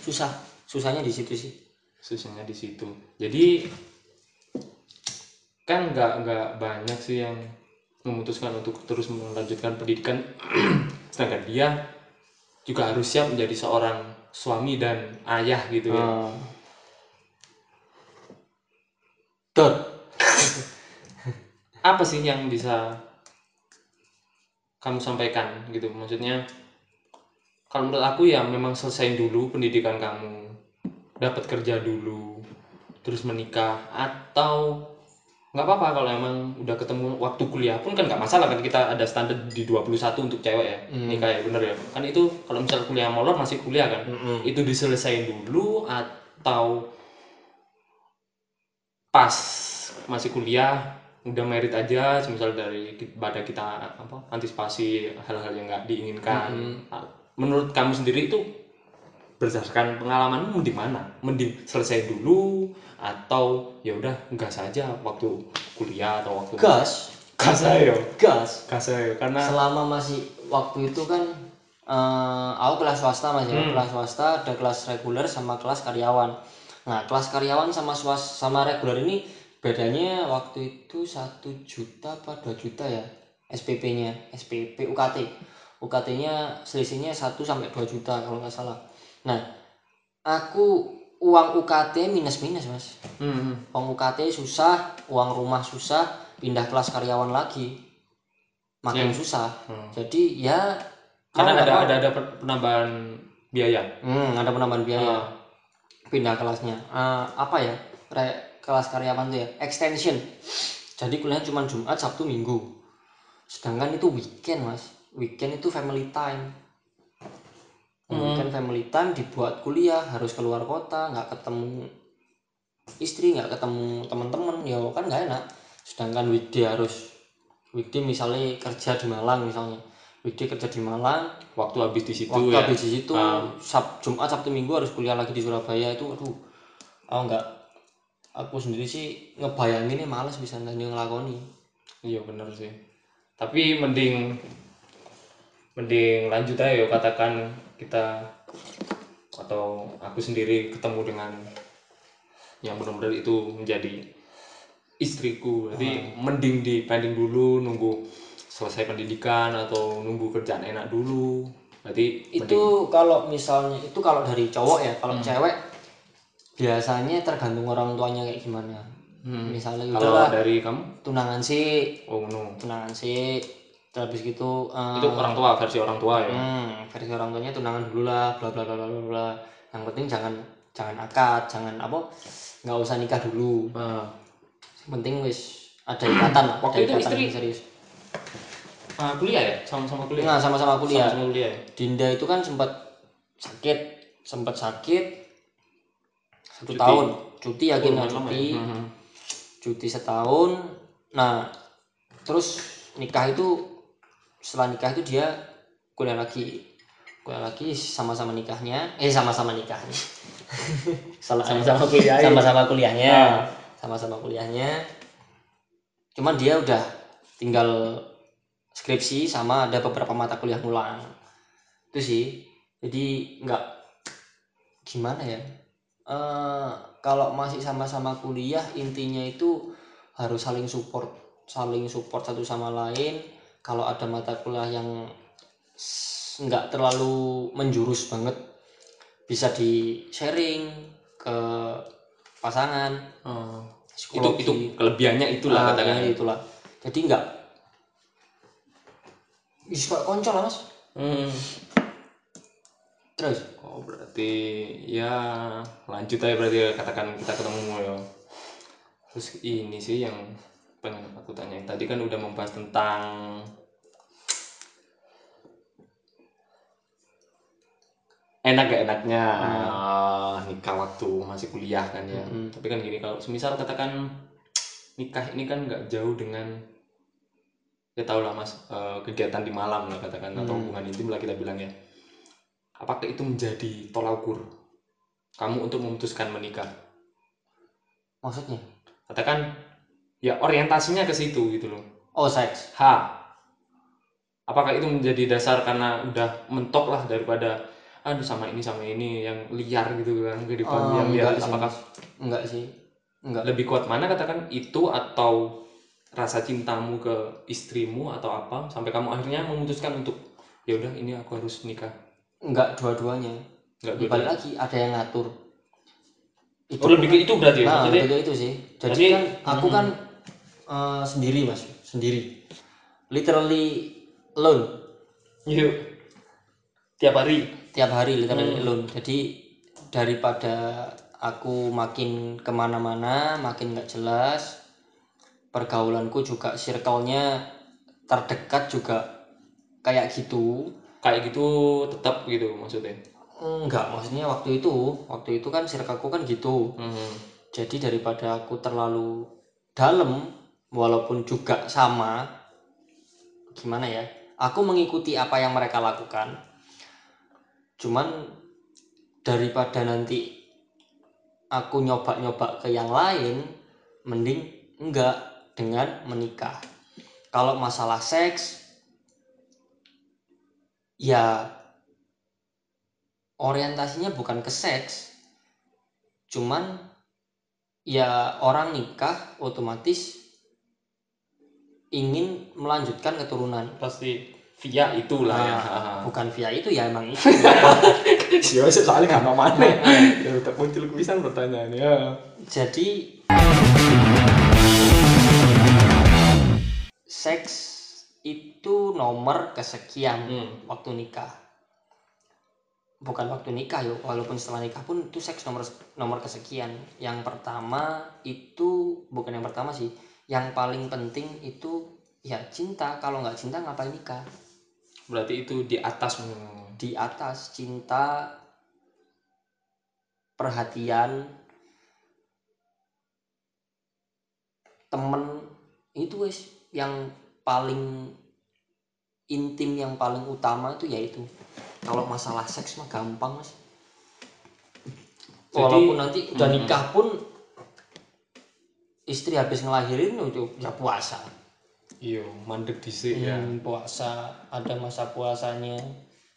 susah. Susahnya di situ sih. Susahnya di situ. Jadi kan nggak nggak banyak sih yang memutuskan untuk terus melanjutkan pendidikan. Sedangkan dia juga harus siap menjadi seorang suami dan ayah gitu ya. Dot apa sih yang bisa kamu sampaikan gitu? Maksudnya kalau menurut aku ya memang selesaiin dulu pendidikan kamu dapat kerja dulu terus menikah atau nggak apa-apa kalau emang udah ketemu waktu kuliah pun kan nggak masalah kan kita ada standar di 21 untuk cewek ya. Nikah ya bener ya. Kan itu kalau misal kuliah molor masih kuliah kan. Mm-mm. itu diselesain dulu atau pas masih kuliah udah merit aja misal dari pada kita apa antisipasi hal-hal yang nggak diinginkan. Ah, menurut kamu sendiri itu berdasarkan pengalamanmu mending mana? Mending selesai dulu atau ya udah gas saja waktu kuliah atau waktu gas? gas ayo. Gas? Gas ayo karena selama masih waktu itu kan eh, aku kelas swasta mas ya. Hmm. kelas swasta ada kelas reguler sama kelas karyawan. Nah kelas karyawan sama swas sama reguler ini bedanya waktu itu satu juta apa dua juta ya SPP nya SPP UKT UKT nya selisihnya 1 sampai 2 juta kalau nggak salah. Nah aku uang UKT minus minus mas. Hmm, uang UKT susah uang rumah susah pindah kelas karyawan lagi. Makin susah. Hmm. jadi ya karena mau ada mau. ada ada per- penambahan biaya? Hmm, ada penambahan biaya. Ah. pindah kelasnya. Eh, apa ya? Re- kelas karyawan tuh ya extension. Jadi kuliahnya cuma Jumat Sabtu Minggu. Sedangkan itu weekend mas. Weekend itu family time Hmm. family time dibuat kuliah harus keluar kota nggak ketemu istri nggak ketemu teman-teman ya kan nggak enak. Sedangkan weekday harus weekday misalnya kerja di Malang misalnya. Weekday kerja di Malang waktu habis di situ waktu ya? habis di situ Ah. Sab- Jumat Sabtu Minggu harus kuliah lagi di Surabaya itu aduh. Aku nggak aku sendiri sih ngebayanginnya males bisa nanti ngelakoni. Iya bener sih. Tapi mending mending lanjut aja yo katakan kita atau aku sendiri ketemu dengan yang benar-benar itu menjadi istriku. Jadi mending dipending dulu nunggu selesai pendidikan atau nunggu kerjaan enak dulu. Berarti itu kalau misalnya itu kalau dari cowok ya Hmm. kalau cewek biasanya tergantung orang tuanya kayak gimana. Hmm. misalnya kalau dari kamu? Tunangan sih. Oh no tunangan sih habis gitu eh, itu orang tua versi orang tua ya? Hmm, versi orang tuanya tunangan dulu lah bla bla bla bla bla, yang penting jangan jangan akad jangan apa nggak usah nikah dulu. Ah. yang penting wis ada ikatan lah Waktu ada itu ikatan istri- yang serius. Ah, kuliah ya? Sama-sama kuliah? Nah sama-sama kuliah. Sama-sama kuliah ya? Dinda itu kan sempat sakit sempat sakit satu tahun. Cuti yakin nggak cuti. Mhm. cuti setahun. Nah terus nikah itu setelah nikah itu dia kuliah lagi. Kuliah lagi sama-sama nikahnya. Eh sama-sama nikahnya. Salah, Sama-sama kuliah. sama-sama kuliahnya. Ah. sama-sama kuliahnya. Cuman dia udah tinggal skripsi sama ada beberapa mata kuliah ngulang. Itu sih. Jadi nggak gimana ya? Eh, kalau masih sama-sama kuliah intinya itu harus saling support. Saling support satu sama lain kalau ada mata kuliah yang nggak terlalu menjurus banget bisa di sharing ke pasangan Oh. itu Psikologi. itu kelebihannya itulah Nah, katakan ya itulah jadi nggak bisa koncol lah mas Hmm. terus oh berarti ya lanjut aja berarti ya, katakan kita ketemu ya terus ini sih yang pengen aku tanyain. Tadi kan udah membahas tentang enak gak enaknya? Ah, nikah waktu masih kuliah kan ya. Tapi kan gini kalau semisal katakan nikah ini kan nggak jauh dengan ya tau lah mas eh, kegiatan di malam lah katakan atau hubungan intim lah kita bilang ya. Apakah itu menjadi tolak ukur kamu untuk memutuskan menikah? Maksudnya? Katakan ya orientasinya ke situ gitu loh. Oh seks. H. Apakah itu menjadi dasar karena udah mentok lah daripada aduh sama ini sama ini yang liar gitu kan kehidupan Oh, yang liar. enggak sih, apakah enggak sih. Enggak. lebih kuat mana katakan itu atau rasa cintamu ke istrimu atau apa sampai kamu akhirnya memutuskan untuk ya udah ini aku harus nikah. Enggak dua-duanya. Nggak Ya, balik lagi ada yang ngatur. Itu oh lebih ke itu berarti ya? Nah maksudnya itu sih. Jadi Jadi- kan aku kan eh, sendiri mas. Sendiri. Literally alone. Yuk. Tiap hari? Tiap hari literally alone. Jadi daripada aku makin ke mana-mana makin nggak jelas pergaulanku juga circle-nya terdekat juga kayak gitu. Kayak gitu tetap gitu maksudnya? Enggak maksudnya waktu itu waktu itu kan circleku kan gitu. Mhm. jadi daripada aku terlalu dalam walaupun juga sama gimana ya? Aku mengikuti apa yang mereka lakukan. Cuman daripada nanti aku nyoba-nyoba ke yang lain mending enggak dengan menikah. Kalau masalah seks ya orientasinya bukan ke seks. Cuman ya orang nikah otomatis ingin melanjutkan keturunan. Pasti via itulah ya. Nah, bukan via itu ya emang itu. Ya soalnya nggak mau mana ya udah muncul kuisan pertanyaannya ya. Jadi seks itu nomor kesekian Hmm. waktu nikah. Bukan waktu nikah yo walaupun setelah nikah pun itu seks nomor nomor kesekian. Yang pertama itu bukan yang pertama sih yang paling penting itu ya cinta. Kalau nggak cinta ngapain nikah? Berarti itu di atas hmm. di atas cinta perhatian temen. Itu wes yang paling intim yang paling utama itu yaitu kalau masalah seks mah gampang mas. Jadi- walaupun nanti udah nikah pun istri habis ngelahirin itu ya puasa. Iya mandek dhisik ya. Hmm, puasa ada masa puasanya.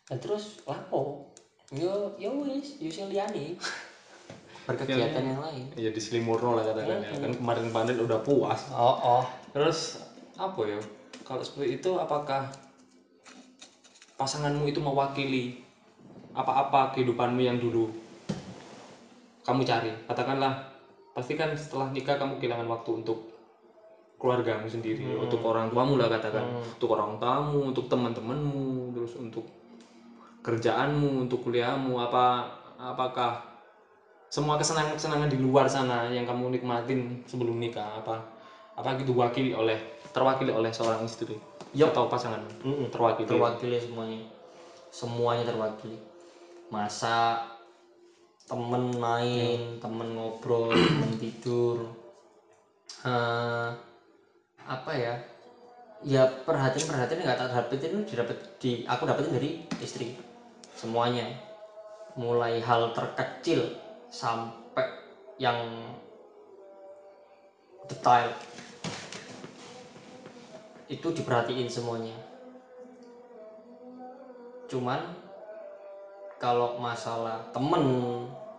Dan terus lapo? Yo yo wis yo sing liyane berkegiatan yang lain. Ya diselimurno lah katakan ya. Kan kemarin-kemarin udah puas. Oh oh. Terus apa ya? Kalau seperti itu apakah pasanganmu itu mewakili apa-apa kehidupanmu yang dulu? Kamu cari katakanlah pasti kan setelah nikah kamu kehilangan waktu untuk keluargamu sendiri untuk orang tuamu lah katakan. Untuk orang tamu untuk teman-temanmu terus untuk kerjaanmu untuk kuliahmu. Apa apakah semua kesenangan-kesenangan di luar sana yang kamu nikmatin sebelum nikah apa apa gitu wakili oleh terwakili oleh seorang istri atau pasangan? Terwakili. Terwakili semuanya. Semuanya terwakili. Masak temen main temen ngobrol temen tidur. Eh, apa ya? Ya perhatian perhatian nggak tak dapetin didapat di aku dapetin dari istri. Semuanya. Mulai hal terkecil sampai yang detail. Itu diperhatiin semuanya. Cuman kalau masalah temen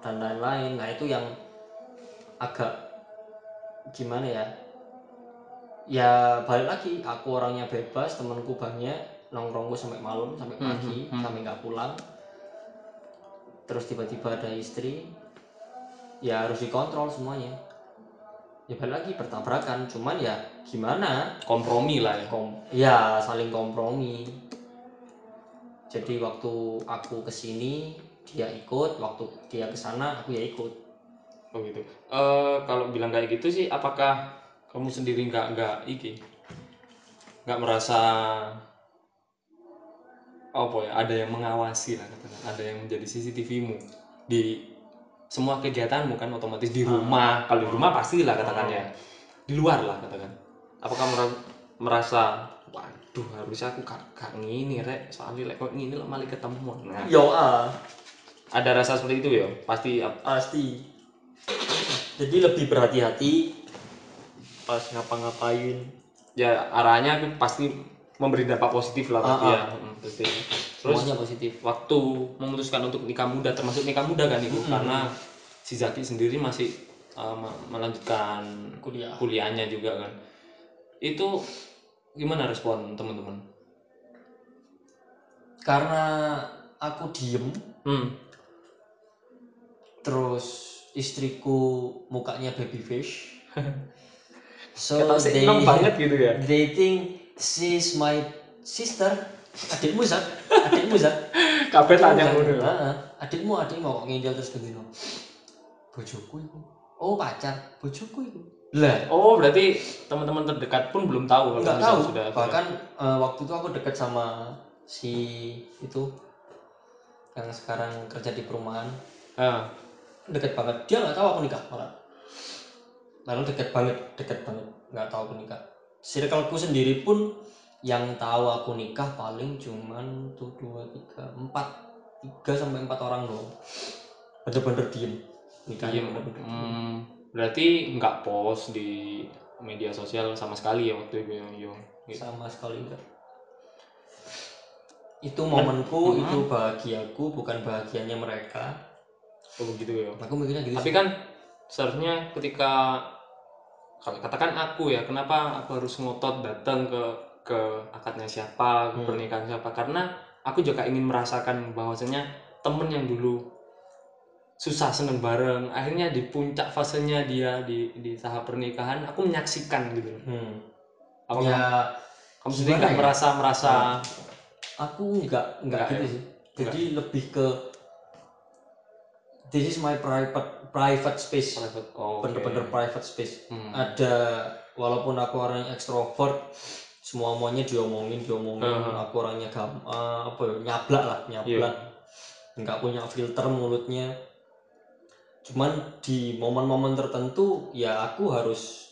dan lain-lain. Nah itu yang agak gimana ya? Ya balik lagi aku orangnya bebas temenku banyak nongkrongku sampai malam sampai pagi sampai nggak pulang. Terus tiba-tiba ada istri ya harus dikontrol semuanya. Ya balik lagi bertabrakan. Cuman ya gimana? Kompromi lah ya. Kom ya saling kompromi. Jadi waktu aku ke sini dia ikut waktu dia ke sana aku ya ikut. Oh gitu. Eh, kalau bilang kayak gitu sih apakah kamu sendiri nggak nggak iki? Nggak merasa apa ya ada yang mengawasi lah katakan. Ada yang menjadi CCTV-mu di semua kegiatanmu kan otomatis di rumah. Kalau di rumah pastilah katakan ya. Di luar lah katakan. Apakah mera- merasa waduh harusnya aku gak, gak ngini rek. Soalnya lek kok ngini lah malah ketemu. Nah. Yo ah ada rasa seperti itu ya? Pasti pasti. Jadi lebih berhati-hati pas ngapa-ngapain. Ya arahnya pasti memberi dampak positif lah pasti ya. Mm, pasti. terus semuanya positif. waktu memutuskan untuk nikah muda termasuk nikah muda kan ibu? Karena si Zaki sendiri masih uh, me- melanjutkan kuliah. kuliahnya juga kan. Itu gimana respon teman-teman? Karena aku diem hmm. Terus istriku mukanya baby face so they banget gitu ya. they think she's my sister adikmu zat adikmu zat kabeh tanya ngono. Heeh. adikmu adikmu kok ngindel terus begini bojoku itu oh pacar. Bojoku itu lah. Oh berarti teman-teman terdekat pun belum tahu kalau nggak tahu. sudah bahkan eh, waktu itu aku dekat sama si itu yang sekarang kerja di perumahan. Ah, deket banget. Dia nggak tahu aku nikah malah. Malah deket banget deket banget. Nggak tahu aku nikah. Circleku sendiri pun yang tahu aku nikah paling cuman tuh dua tiga empat. Tiga sampai empat orang doang bener-bener diem. Nikahnya Diem. bener-bener diem. Hmm, berarti nggak post di media sosial sama sekali ya waktu itu ya Yo. sama sekali enggak itu momenku itu bahagiaku bukan bahagianya mereka Oh begitu ya. aku mikirnya gitu Tapi sih. kan seharusnya ketika kalau katakan aku ya, kenapa aku harus ngotot datang ke ke akadnya siapa, ke pernikahan siapa? Karena aku juga ingin merasakan bahwasanya temen yang dulu susah seneng bareng, akhirnya di puncak fasenya dia di di tahap pernikahan, aku menyaksikan gitu. hmm. Apa ya kamu sendiri nggak ya? merasa merasa aku enggak enggak Enggak gitu ya? sih jadi lebih ke this is my private private space. Private? Oh, bener-bener private space. Hmm. ada walaupun aku orangnya ekstrovert semua semuanya diomongin diomongin. Hmm. aku orangnya gam eh, apa ya nyablak lah nyablak. Nggak punya filter mulutnya. Cuman di momen-momen tertentu ya aku harus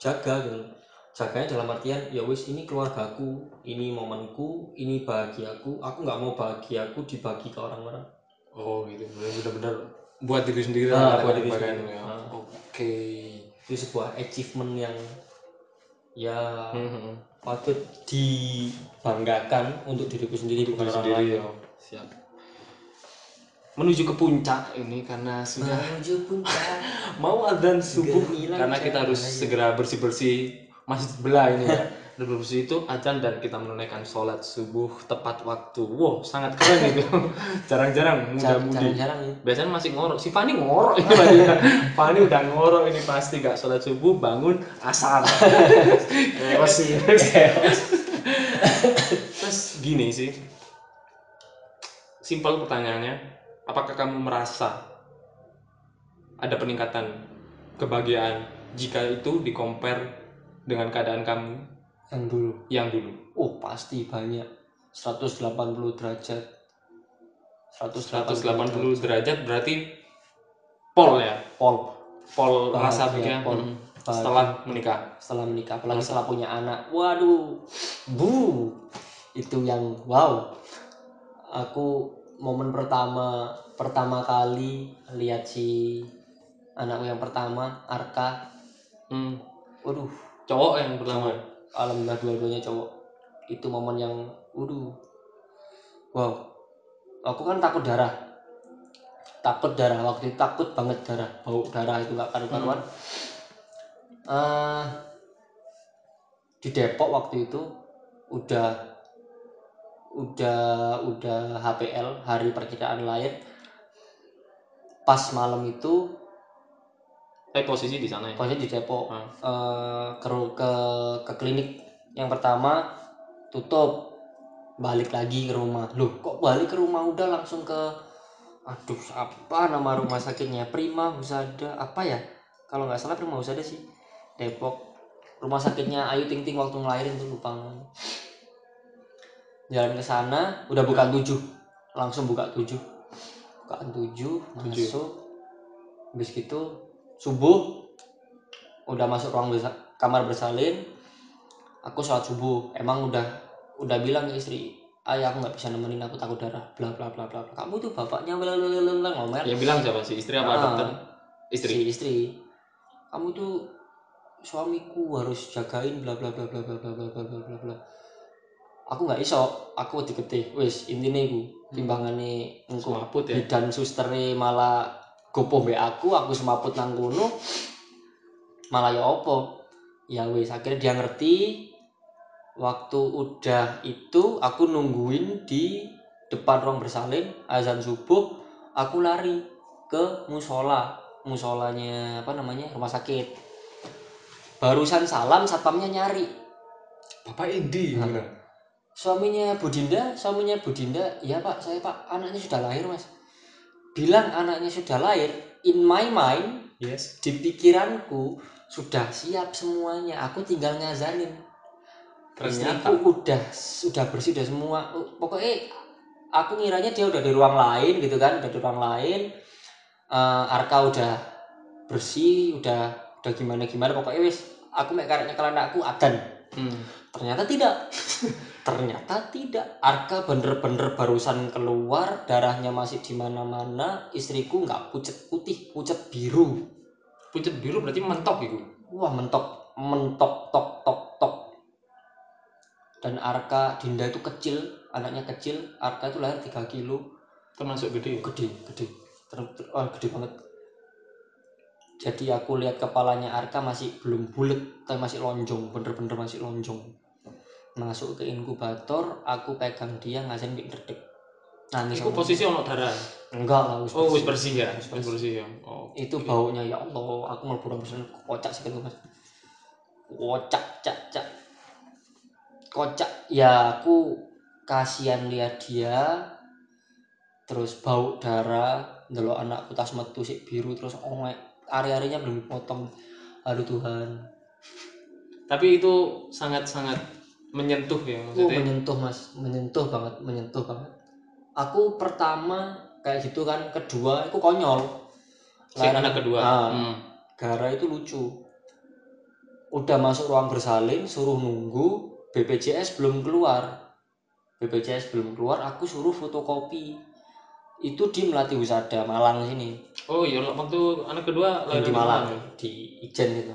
jaga gitu. Jaganya dalam artian ya wis ini keluargaku ini momenku ini bahagiaku. Aku nggak mau bahagiaku dibagi ke orang-orang oh gitu. Benar-benar buat diri sendiri Ah, lah buat diri sendiri. ya. Ah. oke. Itu sebuah achievement yang ya Mhm. patut dibanggakan untuk diriku sendiri bukan Diri orang sendiri lain. ya. Siap. Menuju ke puncak ini karena sudah menuju puncak. Mau adzan subuh. Karena kita harus segera bersih bersih masjid sebelah ini ya bersih itu adzan dan kita menunaikan sholat subuh tepat waktu. Wow sangat keren itu. Jarang-jarang muda-mudi. jarang-jarang ya biasanya masih ngorok. Si Fani ngorok ini Fani. Udah, Fani udah ngorok ini pasti. Gak sholat subuh bangun asar. Chaos sih terus gini sih. Simpel pertanyaannya apakah kamu merasa ada peningkatan kebahagiaan jika itu di compare dengan keadaan kamu yang dulu? Yang dulu. Oh pasti banyak. 180 derajat. 180 derajat berarti pol ya? Pol pol rasa bahagia pol. hmm, Bahagia. setelah menikah. Setelah menikah apalagi setelah punya anak. Waduh. Bu. Itu yang wow. Aku momen pertama pertama kali lihat si anakku yang pertama Arka. Hmm. waduh. Cowok yang pertama alhamdulillah dua-duanya cowok. Itu momen yang waduh. Wow. Aku kan takut darah. Takut darah. Waktu itu takut banget darah. Bau darah itu nggak karu-karuan. Eh, di Depok waktu itu udah udah udah HPL hari perkiraan lahir. Pas malam itu eh posisi di sana ya? Pokoknya di Depok Hmm. eh, ke, ke ke klinik yang pertama tutup. Balik lagi ke rumah. Loh kok balik ke rumah? Udah langsung ke aduh apa nama rumah sakitnya? Prima Husada. Apa ya? Kalau nggak salah Prima Husada sih. Depok. Rumah sakitnya Ayu Ting Ting waktu ngelahirin tuh lupa jalan ke sana udah bukan tujuh. Langsung buka tujuh. Bukaan tujuh. masuk. Habis gitu subuh udah masuk ruang bersa- kamar bersalin aku sholat subuh emang udah udah bilang ke istri ayah aku nggak bisa nemenin aku takut darah bla bla bla bla bla. kamu tuh bapaknya blablabla ngomel yang bilang siapa sih istri apa Ah, dokter istri si istri kamu tuh suamiku harus jagain bla bla bla bla bla bla bla bla bla bla bla aku nggak iso aku diketih wis intine iku timbangane engko Semaput ya? bidan sustere malah gopoh mbek aku aku semaput nang kono malah ya opo ya wis akhirnya dia ngerti. Waktu udah itu aku nungguin di depan ruang bersalin azan subuh aku lari ke musola. Musolanya apa namanya rumah sakit. Barusan salam satpamnya nyari. Bapak Indi gimana? Suaminya Budinda suaminya Budinda ya pak saya pak anaknya sudah lahir mas bilang anaknya sudah lahir in my mind yes. di pikiranku sudah siap semuanya. Aku tinggal ngazanin. Ternyata. Istriku udah sudah bersih udah semua. Uh, pokoknya aku ngiranya dia udah di ruang lain gitu kan udah di ruang lain. Eh, Arka udah bersih udah udah gimana gimana pokoknya wis aku mek karek nyekel anakku adan. Hmm. ternyata tidak ternyata tidak. Arka bener-bener barusan keluar darahnya masih di mana-mana istriku nggak pucet putih pucet biru. Pucet biru berarti mentok itu wah mentok mentok tok tok tok. Dan Arka Dinda itu kecil anaknya kecil Arka itu lahir 3 kilo. Termasuk gede? Gede gede. Ter, ter- oh, gede banget. Jadi aku lihat kepalanya Arka masih belum bulat tapi masih lonjong bener-bener masih lonjong masuk ke inkubator aku pegang dia ngajarin bik derdek nangis itu sama- posisi ono darah? Enggak lah wis oh wis bersih. bersih ya? Wis wis bersih. ya. Oh itu baunya ya Allah aku mau burung pesan kocak sih mas. Kocak cak cak. Kocak. Ya aku kasihan lihat dia terus bau darah ndelok anakku tas metu sik biru terus ongek. Ari-arinya belum dipotong. Aduh Tuhan. Tapi itu sangat sangat menyentuh ya oh, maksudnya? menyentuh mas. Menyentuh banget menyentuh banget. Aku pertama kayak gitu kan kedua aku konyol. Si anak kedua? Ah. Hmm. Gara itu lucu. udah masuk ruang bersalin suruh nunggu BPJS belum keluar. BPJS belum keluar aku suruh fotokopi. Itu di Melati Husada Malang sini. Oh iya waktu anak kedua yang lahir di Malang ya? di Ijen itu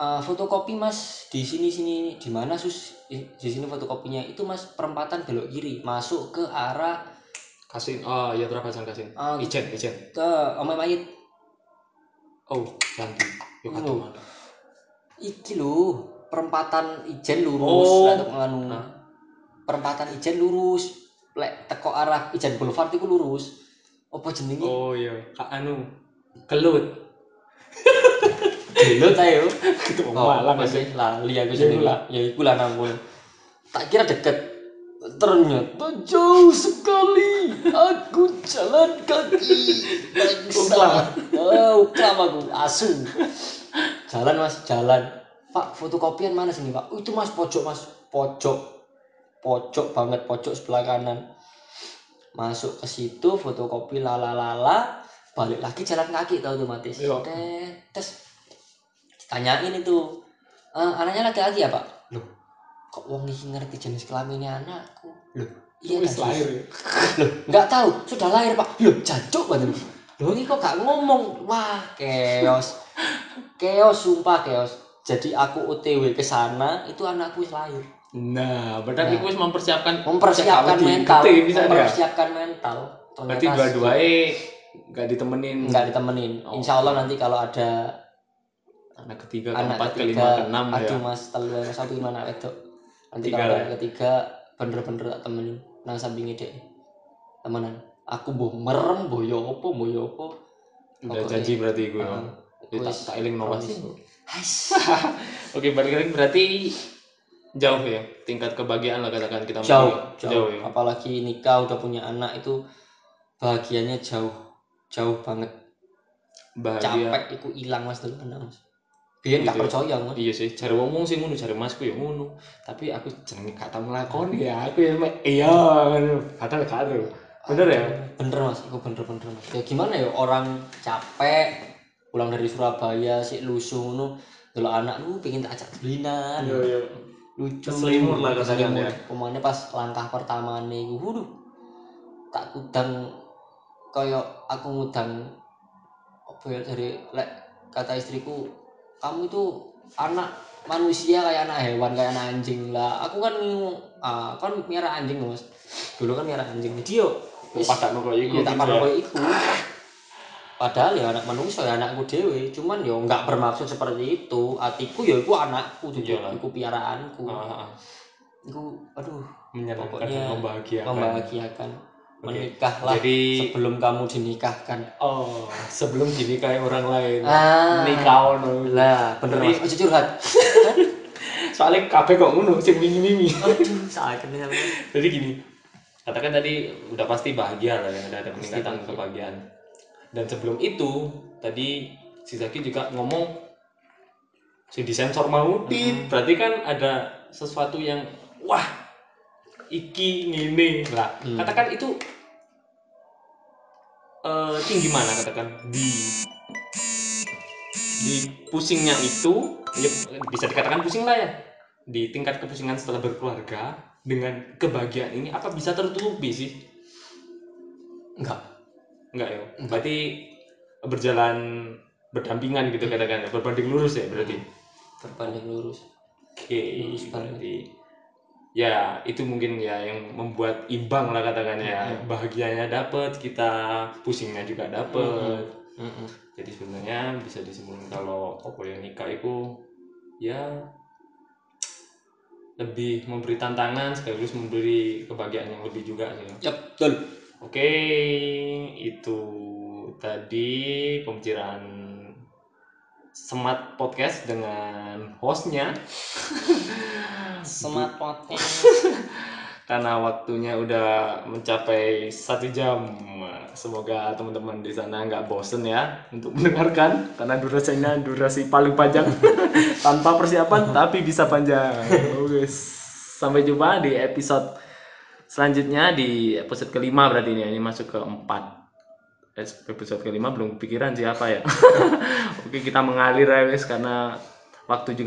Eh, fotokopi mas di sini sini di mana sus? Di, di sini fotokopinya. Itu mas perempatan belok kiri masuk ke arah Kasin oh iya Trapasan Kasin. Ah, Ijen Ijen. ke Omai Mayit oh ganti. Yuk Oh. iki lho perempatan Ijen lurus. Oh. nganu. Hah? perempatan Ijen lurus. Lek teko arah Ijen Boulevard itu lurus. Apa jenenge? Oh iya. Kak anu kelut Gelut ayo itu oh, Malang apa sih? Sih lali aku Ya, iku lah. ya iku lah namun tak kira deket. Ternyata jauh sekali aku jalan kaki. Uklam. oh uklam aku asu jalan mas jalan. Pak fotokopian mana sini pak? Oh, itu mas pojok mas. Pojok. Pojok banget pojok sebelah kanan. Masuk ke situ fotokopi lala lala balik lagi jalan kaki tau otomatis. Iya. Tes ditanyain itu "Eh, anaknya laki-laki ya pak? Loh kok wong iki ngerti jenis kelaminnya anakku? Loh iya wis kan, Sus?" lahir ya? Loh nggak tahu. Sudah lahir pak. Loh jancuk banget loh ini kok gak ngomong? Wah keos. Keos sumpah keos. Jadi aku OTW ke sana itu anakku wis lahir. Nah berarti Nah. aku mempersiapkan mempersiapkan mental. gede bisa mempersiapkan mental. Berarti Ternyata dua-duanya nggak ditemenin. Nggak ditemenin. Oh. insya Allah nanti kalau ada anak ketiga anak keempat ketiga. kelima keenam ya aduh mas telu mas satu gimana wedok. Nanti Tiga kalau ya. ketiga bener-bener tak temenin nang sampingnya dek. Temenan. Aku boh merem boh yo opo boh yo opo udah janji berarti gue ya. Ah, Ya, tak tak eling no mas. Promise. Hais. oke balik lagi. Berarti jauh ya? Tingkat kebahagiaan lah katakan kita jauh, mulai. jauh. Ya? Apalagi nikah udah punya anak itu bahagianya jauh. Jauh banget. Bahagia. Capek itu hilang mas dulu anak mas biar nggak Gitu ya. percaya mas. Iya sih cari wong sih ngono cari masku ya ngono. Tapi aku jenenge gak tau nglakoni ya aku ya iya ngono. Padahal gak ada bener ya? Bener mas. Aku bener bener mas. Ya gimana ya orang capek pulang dari Surabaya si lusuh nu dulu anak lu pengen tak ajak dulinan iya iya. Lucu. Keselimur lah katakan Keselimur. ya. Pemainnya pas langkah pertama nih waduh tak kudang koyo aku ngudang apa ya dari lek kata istriku kamu itu anak manusia kayak anak hewan kayak anak anjing lah aku kan ah, kan miara anjing mas dulu kan miara anjing dia pada nopo iku Iya tak gitu ya. koyo iku. Padahal ya anak manusia ya anakku dewe, cuman ya nggak bermaksud seperti itu. Atiku ya iku anakku tuh, Iyalah. iku piaraanku. Ah, ah, ah. Aduh menyenangkan Pokoknya membahagiakan membahagiakan. Menikahlah Jadi- sebelum kamu dinikahkan. oh sebelum dinikahi orang lain Ah. nikah ono Lah, bener Mas. Ojo curhat. soalnya kabeh kok ngono sing mimi-mimi Aduh, sampe. jadi gini katakan tadi udah pasti bahagia lah ya ada ada peningkatan bahagia. kebahagiaan dan sebelum itu tadi si Zaki juga ngomong si disensor mau tit berarti kan ada sesuatu yang wah iki ngene lah Hmm. katakan itu eh, tinggi mana katakan di di pusingnya itu ya bisa dikatakan pusing lah ya di tingkat kepusingan setelah berkeluarga dengan kebahagiaan ini apa bisa tertutupi sih Enggak. enggak ya Enggak. berarti berjalan berdampingan gitu katakan berbanding lurus ya berarti Berbanding lurus. oke Lurus banget. berarti ya itu mungkin ya yang membuat imbang lah katakan ya Mhm. bahagianya dapat kita pusingnya juga dapat Mm-mm. jadi sebenarnya bisa disimpulkan kalau opo yang nikah itu ya lebih memberi tantangan sekaligus memberi kebahagiaan yang lebih juga sih Yap, betul. oke itu tadi pembicaraan Smart Podcast dengan hostnya. Smart podcast. karena waktunya udah mencapai satu jam. Semoga teman-teman di sana nggak bosen ya untuk mendengarkan. Karena durasinya durasi paling panjang. Tanpa persiapan tapi bisa panjang. Oke sampai jumpa di episode selanjutnya di episode kelima berarti ini. Ini masuk ke empat episode kelima belum kepikiran siapa ya. Oke kita mengalir ya guys karena waktu juga